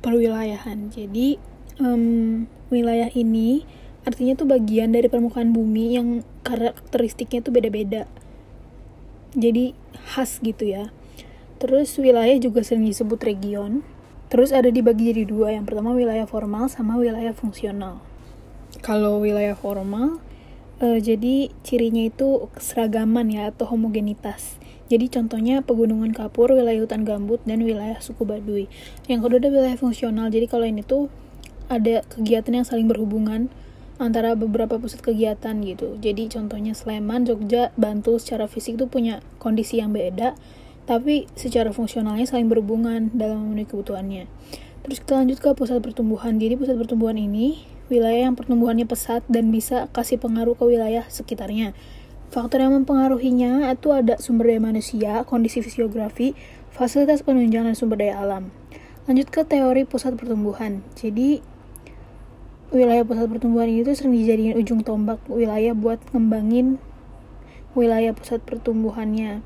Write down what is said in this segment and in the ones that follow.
perwilayahan. Jadi um, wilayah ini artinya tuh bagian dari permukaan bumi yang karakteristiknya tuh beda-beda. Jadi khas gitu ya. Terus wilayah juga sering disebut region. Terus ada dibagi jadi dua. Yang pertama wilayah formal sama wilayah fungsional. Kalau wilayah formal, uh, jadi cirinya itu keseragaman ya atau homogenitas. Jadi contohnya pegunungan kapur, wilayah hutan gambut, dan wilayah suku Baduy. Yang kedua ada wilayah fungsional. Jadi kalau ini tuh ada kegiatan yang saling berhubungan antara beberapa pusat kegiatan gitu. Jadi contohnya Sleman, Jogja, Bantul secara fisik tuh punya kondisi yang beda, tapi secara fungsionalnya saling berhubungan dalam memenuhi kebutuhannya. Terus kita lanjut ke pusat pertumbuhan. Jadi pusat pertumbuhan ini wilayah yang pertumbuhannya pesat dan bisa kasih pengaruh ke wilayah sekitarnya. Faktor yang mempengaruhinya itu ada sumber daya manusia, kondisi fisiografi, fasilitas penunjang, dan sumber daya alam. Lanjut ke teori pusat pertumbuhan. Jadi, wilayah pusat pertumbuhan ini tuh sering dijadikan ujung tombak wilayah buat ngembangin wilayah pusat pertumbuhannya.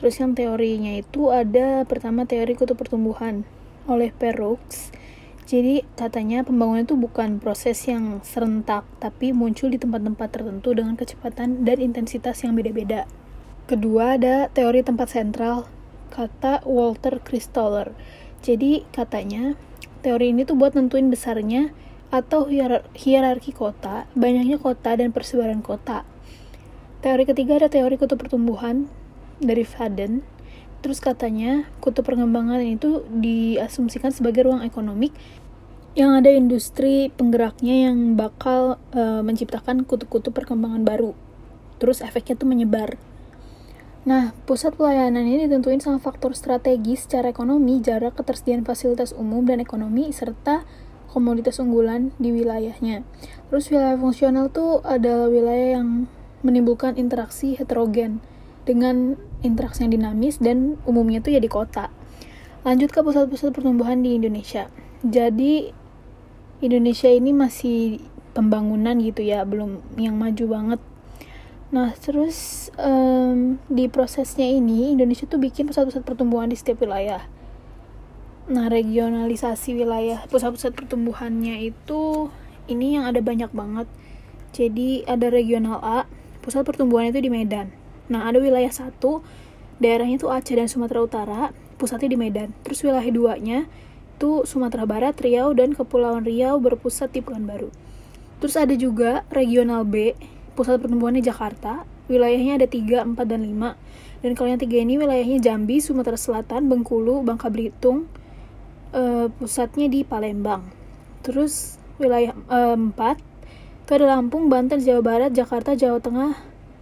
Terus yang teorinya itu ada pertama teori kutub pertumbuhan oleh Perroux jadi katanya pembangunan itu bukan proses yang serentak, tapi muncul di tempat-tempat tertentu dengan kecepatan dan intensitas yang beda-beda. Kedua ada teori tempat sentral, kata Walter Christoller. Jadi katanya teori ini tuh buat nentuin besarnya atau hierarki kota, banyaknya kota dan persebaran kota. Teori ketiga ada teori kutub pertumbuhan dari Faden Terus katanya kutub perkembangan itu diasumsikan sebagai ruang ekonomik yang ada industri penggeraknya yang bakal uh, menciptakan kutub-kutub perkembangan baru. Terus efeknya tuh menyebar. Nah, pusat pelayanan ini ditentuin sama faktor strategis secara ekonomi, jarak, ketersediaan fasilitas umum dan ekonomi, serta komoditas unggulan di wilayahnya. Terus wilayah fungsional tuh adalah wilayah yang menimbulkan interaksi heterogen dengan interaksi yang dinamis dan umumnya tuh ya di kota. Lanjut ke pusat-pusat pertumbuhan di Indonesia. Jadi Indonesia ini masih pembangunan gitu ya, belum yang maju banget. Nah, terus um, di prosesnya ini Indonesia tuh bikin pusat-pusat pertumbuhan di setiap wilayah. Nah, regionalisasi wilayah pusat-pusat pertumbuhannya itu ini yang ada banyak banget. Jadi ada regional A, pusat pertumbuhan itu di Medan. Nah, ada wilayah satu, daerahnya itu Aceh dan Sumatera Utara, pusatnya di Medan. Terus wilayah duanya itu Sumatera Barat, Riau, dan Kepulauan Riau berpusat di Pekanbaru. Terus ada juga regional B, pusat pertumbuhannya Jakarta, wilayahnya ada 3, 4, dan 5. Dan kalau yang tiga ini wilayahnya Jambi, Sumatera Selatan, Bengkulu, Bangka Belitung, uh, pusatnya di Palembang. Terus wilayah uh, 4 itu ada Lampung, Banten, Jawa Barat, Jakarta, Jawa Tengah,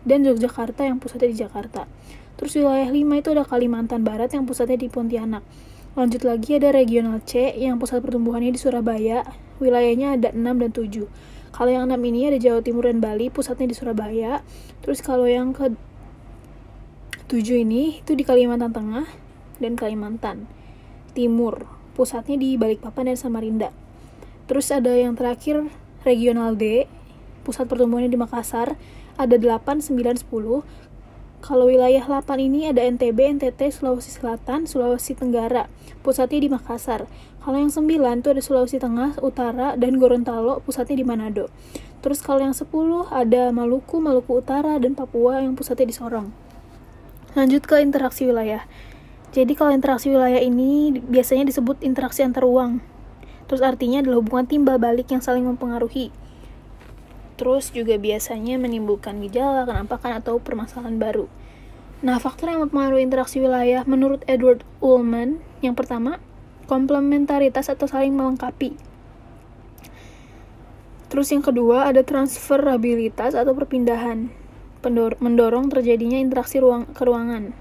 dan Yogyakarta yang pusatnya di Jakarta. Terus wilayah 5 itu ada Kalimantan Barat yang pusatnya di Pontianak. Lanjut lagi ada regional C yang pusat pertumbuhannya di Surabaya, wilayahnya ada 6 dan 7. Kalau yang 6 ini ada Jawa Timur dan Bali, pusatnya di Surabaya. Terus kalau yang ke 7 ini itu di Kalimantan Tengah dan Kalimantan Timur, pusatnya di Balikpapan dan Samarinda. Terus ada yang terakhir regional D, pusat pertumbuhannya di Makassar, ada 8, 9, 10. Kalau wilayah 8 ini ada NTB, NTT, Sulawesi Selatan, Sulawesi Tenggara. Pusatnya di Makassar. Kalau yang 9 itu ada Sulawesi Tengah, Utara, dan Gorontalo, pusatnya di Manado. Terus kalau yang 10 ada Maluku, Maluku Utara, dan Papua yang pusatnya di Sorong. Lanjut ke interaksi wilayah. Jadi kalau interaksi wilayah ini biasanya disebut interaksi antar ruang. Terus artinya adalah hubungan timbal balik yang saling mempengaruhi terus juga biasanya menimbulkan gejala, kenampakan, atau permasalahan baru. Nah, faktor yang mempengaruhi interaksi wilayah menurut Edward Ullman, yang pertama, komplementaritas atau saling melengkapi. Terus yang kedua, ada transferabilitas atau perpindahan, mendorong terjadinya interaksi ruang ke ruangan.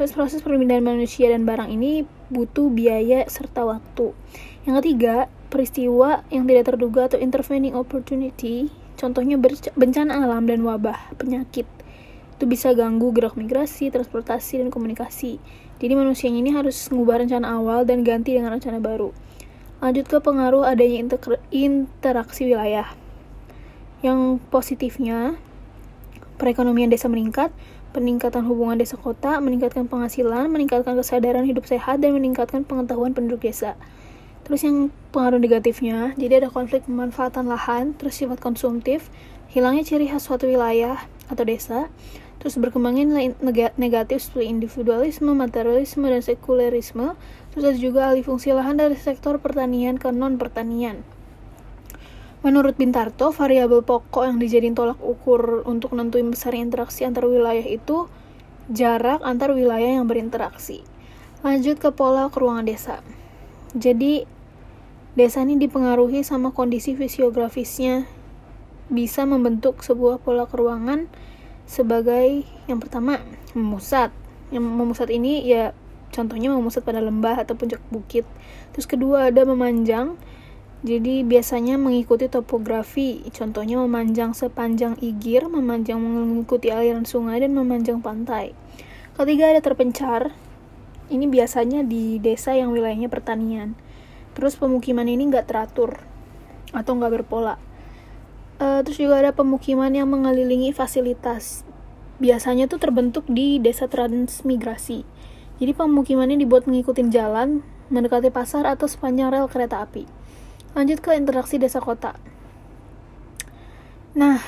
Terus proses perpindahan manusia dan barang ini butuh biaya serta waktu. Yang ketiga, peristiwa yang tidak terduga atau intervening opportunity Contohnya bencana alam dan wabah, penyakit. Itu bisa ganggu gerak migrasi, transportasi, dan komunikasi. Jadi manusianya ini harus mengubah rencana awal dan ganti dengan rencana baru. Lanjut ke pengaruh adanya interaksi wilayah. Yang positifnya, perekonomian desa meningkat, peningkatan hubungan desa kota, meningkatkan penghasilan, meningkatkan kesadaran hidup sehat, dan meningkatkan pengetahuan penduduk desa. Terus yang pengaruh negatifnya, jadi ada konflik pemanfaatan lahan, terus sifat konsumtif, hilangnya ciri khas suatu wilayah atau desa, terus berkembangnya negatif seperti individualisme, materialisme, dan sekulerisme, terus ada juga alih fungsi lahan dari sektor pertanian ke non-pertanian. Menurut Bintarto, variabel pokok yang dijadiin tolak ukur untuk nentuin besar interaksi antar wilayah itu jarak antar wilayah yang berinteraksi. Lanjut ke pola keruangan desa. Jadi, desa ini dipengaruhi sama kondisi fisiografisnya bisa membentuk sebuah pola keruangan sebagai yang pertama memusat. Yang memusat ini ya contohnya memusat pada lembah atau puncak bukit. Terus kedua ada memanjang jadi biasanya mengikuti topografi, contohnya memanjang sepanjang igir, memanjang mengikuti aliran sungai, dan memanjang pantai. Ketiga ada terpencar, ini biasanya di desa yang wilayahnya pertanian. Terus pemukiman ini nggak teratur atau nggak berpola. Uh, terus juga ada pemukiman yang mengelilingi fasilitas. Biasanya tuh terbentuk di desa transmigrasi. Jadi pemukimannya dibuat mengikuti jalan, mendekati pasar atau sepanjang rel kereta api. Lanjut ke interaksi desa kota. Nah,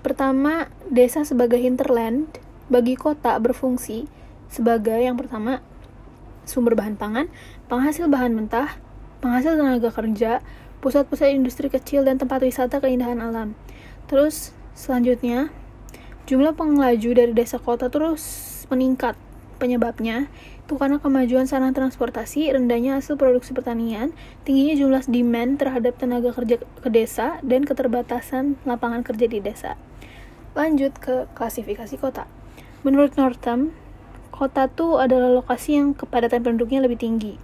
pertama, desa sebagai hinterland bagi kota berfungsi sebagai yang pertama sumber bahan pangan, penghasil bahan mentah, penghasil tenaga kerja, pusat-pusat industri kecil dan tempat wisata keindahan alam. Terus selanjutnya, jumlah pengelaju dari desa kota terus meningkat. Penyebabnya itu karena kemajuan sarana transportasi, rendahnya hasil produksi pertanian, tingginya jumlah demand terhadap tenaga kerja ke desa, dan keterbatasan lapangan kerja di desa. Lanjut ke klasifikasi kota. Menurut Northam, kota itu adalah lokasi yang kepadatan penduduknya lebih tinggi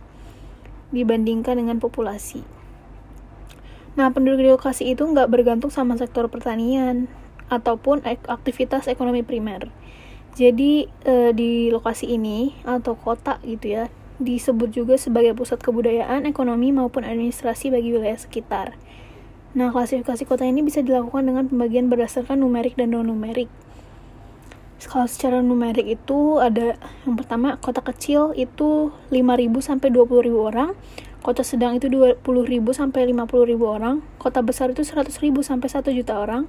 dibandingkan dengan populasi. Nah, penduduk di lokasi itu nggak bergantung sama sektor pertanian ataupun aktivitas ekonomi primer. Jadi e, di lokasi ini atau kota gitu ya disebut juga sebagai pusat kebudayaan, ekonomi maupun administrasi bagi wilayah sekitar. Nah, klasifikasi kota ini bisa dilakukan dengan pembagian berdasarkan numerik dan non-numerik. Kalau secara numerik itu ada yang pertama kota kecil itu 5.000 sampai 20.000 orang, kota sedang itu 20.000 sampai 50.000 orang, kota besar itu 100.000 sampai 1 juta orang,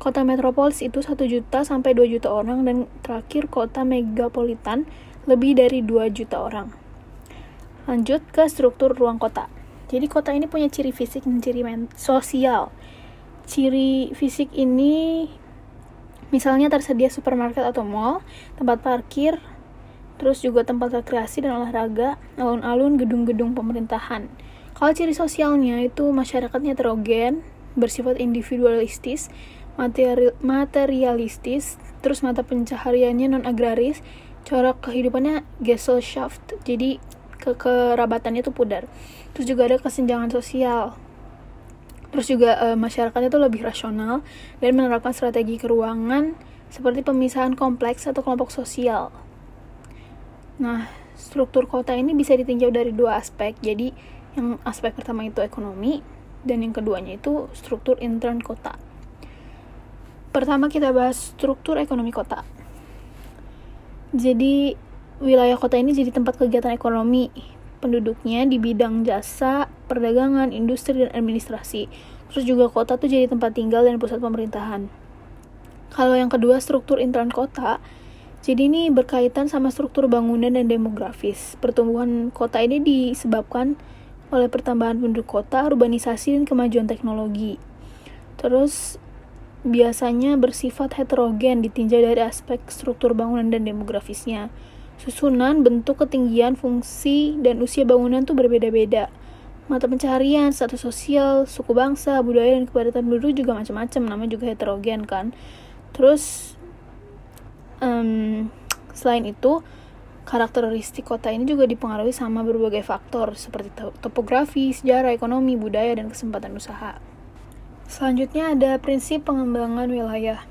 Kota metropolis itu 1 juta sampai 2 juta orang dan terakhir kota megapolitan lebih dari 2 juta orang. Lanjut ke struktur ruang kota. Jadi kota ini punya ciri fisik dan ciri sosial. Ciri fisik ini misalnya tersedia supermarket atau mall, tempat parkir, terus juga tempat rekreasi dan olahraga, alun-alun, gedung-gedung pemerintahan. Kalau ciri sosialnya itu masyarakatnya heterogen, bersifat individualistis, materi materialistis, terus mata pencahariannya non agraris, corak kehidupannya Gesellschaft, jadi ke kerabatannya tuh pudar. Terus juga ada kesenjangan sosial. Terus juga e, masyarakatnya tuh lebih rasional dan menerapkan strategi keuangan seperti pemisahan kompleks atau kelompok sosial. Nah, struktur kota ini bisa ditinjau dari dua aspek. Jadi, yang aspek pertama itu ekonomi dan yang keduanya itu struktur intern kota. Pertama kita bahas struktur ekonomi kota. Jadi wilayah kota ini jadi tempat kegiatan ekonomi. Penduduknya di bidang jasa, perdagangan, industri, dan administrasi. Terus juga kota tuh jadi tempat tinggal dan pusat pemerintahan. Kalau yang kedua struktur intern kota, jadi ini berkaitan sama struktur bangunan dan demografis. Pertumbuhan kota ini disebabkan oleh pertambahan penduduk kota, urbanisasi, dan kemajuan teknologi. Terus biasanya bersifat heterogen ditinjau dari aspek struktur bangunan dan demografisnya. Susunan, bentuk, ketinggian, fungsi, dan usia bangunan tuh berbeda-beda. Mata pencaharian, status sosial, suku bangsa, budaya, dan kepadatan penduduk juga macam-macam, namanya juga heterogen kan. Terus, um, selain itu, karakteristik kota ini juga dipengaruhi sama berbagai faktor seperti topografi, sejarah, ekonomi, budaya, dan kesempatan usaha. Selanjutnya ada prinsip pengembangan wilayah.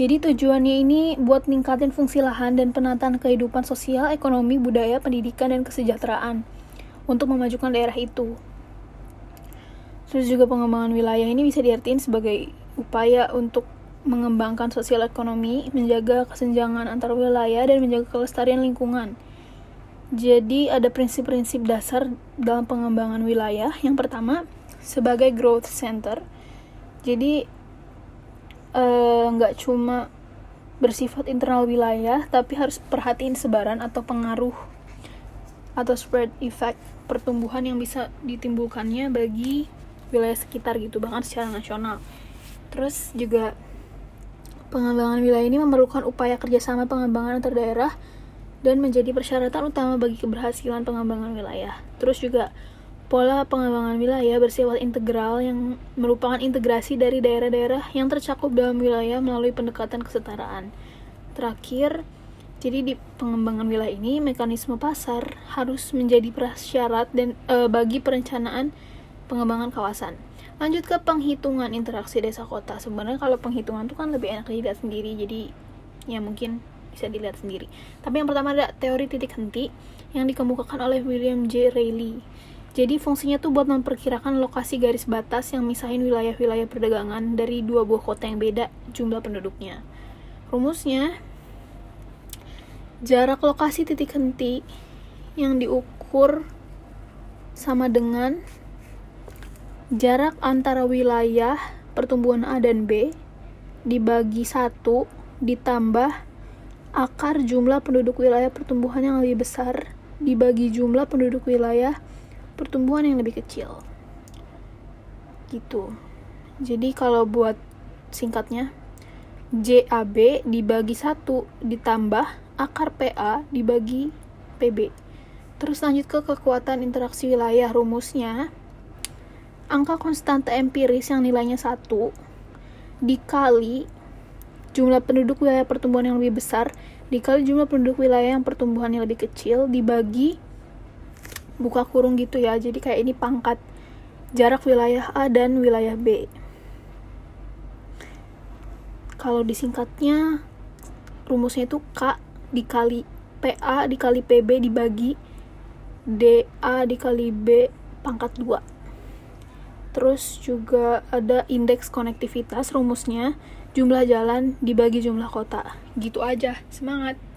Jadi tujuannya ini buat ningkatin fungsi lahan dan penataan kehidupan sosial, ekonomi, budaya, pendidikan, dan kesejahteraan untuk memajukan daerah itu. Terus juga pengembangan wilayah ini bisa diartikan sebagai upaya untuk mengembangkan sosial ekonomi, menjaga kesenjangan antar wilayah, dan menjaga kelestarian lingkungan. Jadi ada prinsip-prinsip dasar dalam pengembangan wilayah. Yang pertama, sebagai growth center. Jadi nggak uh, cuma bersifat internal wilayah, tapi harus perhatiin sebaran atau pengaruh atau spread effect pertumbuhan yang bisa ditimbulkannya bagi wilayah sekitar gitu, bahkan secara nasional. Terus juga pengembangan wilayah ini memerlukan upaya kerjasama pengembangan antar daerah dan menjadi persyaratan utama bagi keberhasilan pengembangan wilayah. Terus juga pola pengembangan wilayah bersifat integral yang merupakan integrasi dari daerah-daerah yang tercakup dalam wilayah melalui pendekatan kesetaraan. Terakhir, jadi di pengembangan wilayah ini mekanisme pasar harus menjadi prasyarat dan e, bagi perencanaan pengembangan kawasan. Lanjut ke penghitungan interaksi desa kota. Sebenarnya kalau penghitungan itu kan lebih enak dilihat sendiri, jadi ya mungkin bisa dilihat sendiri. Tapi yang pertama ada teori titik henti yang dikemukakan oleh William J. Reilly. Jadi fungsinya tuh buat memperkirakan lokasi garis batas yang misahin wilayah-wilayah perdagangan dari dua buah kota yang beda jumlah penduduknya. Rumusnya, jarak lokasi titik henti yang diukur sama dengan jarak antara wilayah pertumbuhan A dan B dibagi satu ditambah akar jumlah penduduk wilayah pertumbuhan yang lebih besar dibagi jumlah penduduk wilayah pertumbuhan yang lebih kecil. Gitu. Jadi kalau buat singkatnya JAB dibagi satu ditambah akar PA dibagi PB. Terus lanjut ke kekuatan interaksi wilayah rumusnya. Angka konstanta empiris yang nilainya satu dikali jumlah penduduk wilayah pertumbuhan yang lebih besar dikali jumlah penduduk wilayah yang pertumbuhannya lebih kecil dibagi buka kurung gitu ya jadi kayak ini pangkat jarak wilayah A dan wilayah B kalau disingkatnya rumusnya itu K dikali PA dikali PB dibagi DA dikali B pangkat 2 terus juga ada indeks konektivitas rumusnya jumlah jalan dibagi jumlah kota. Gitu aja. Semangat.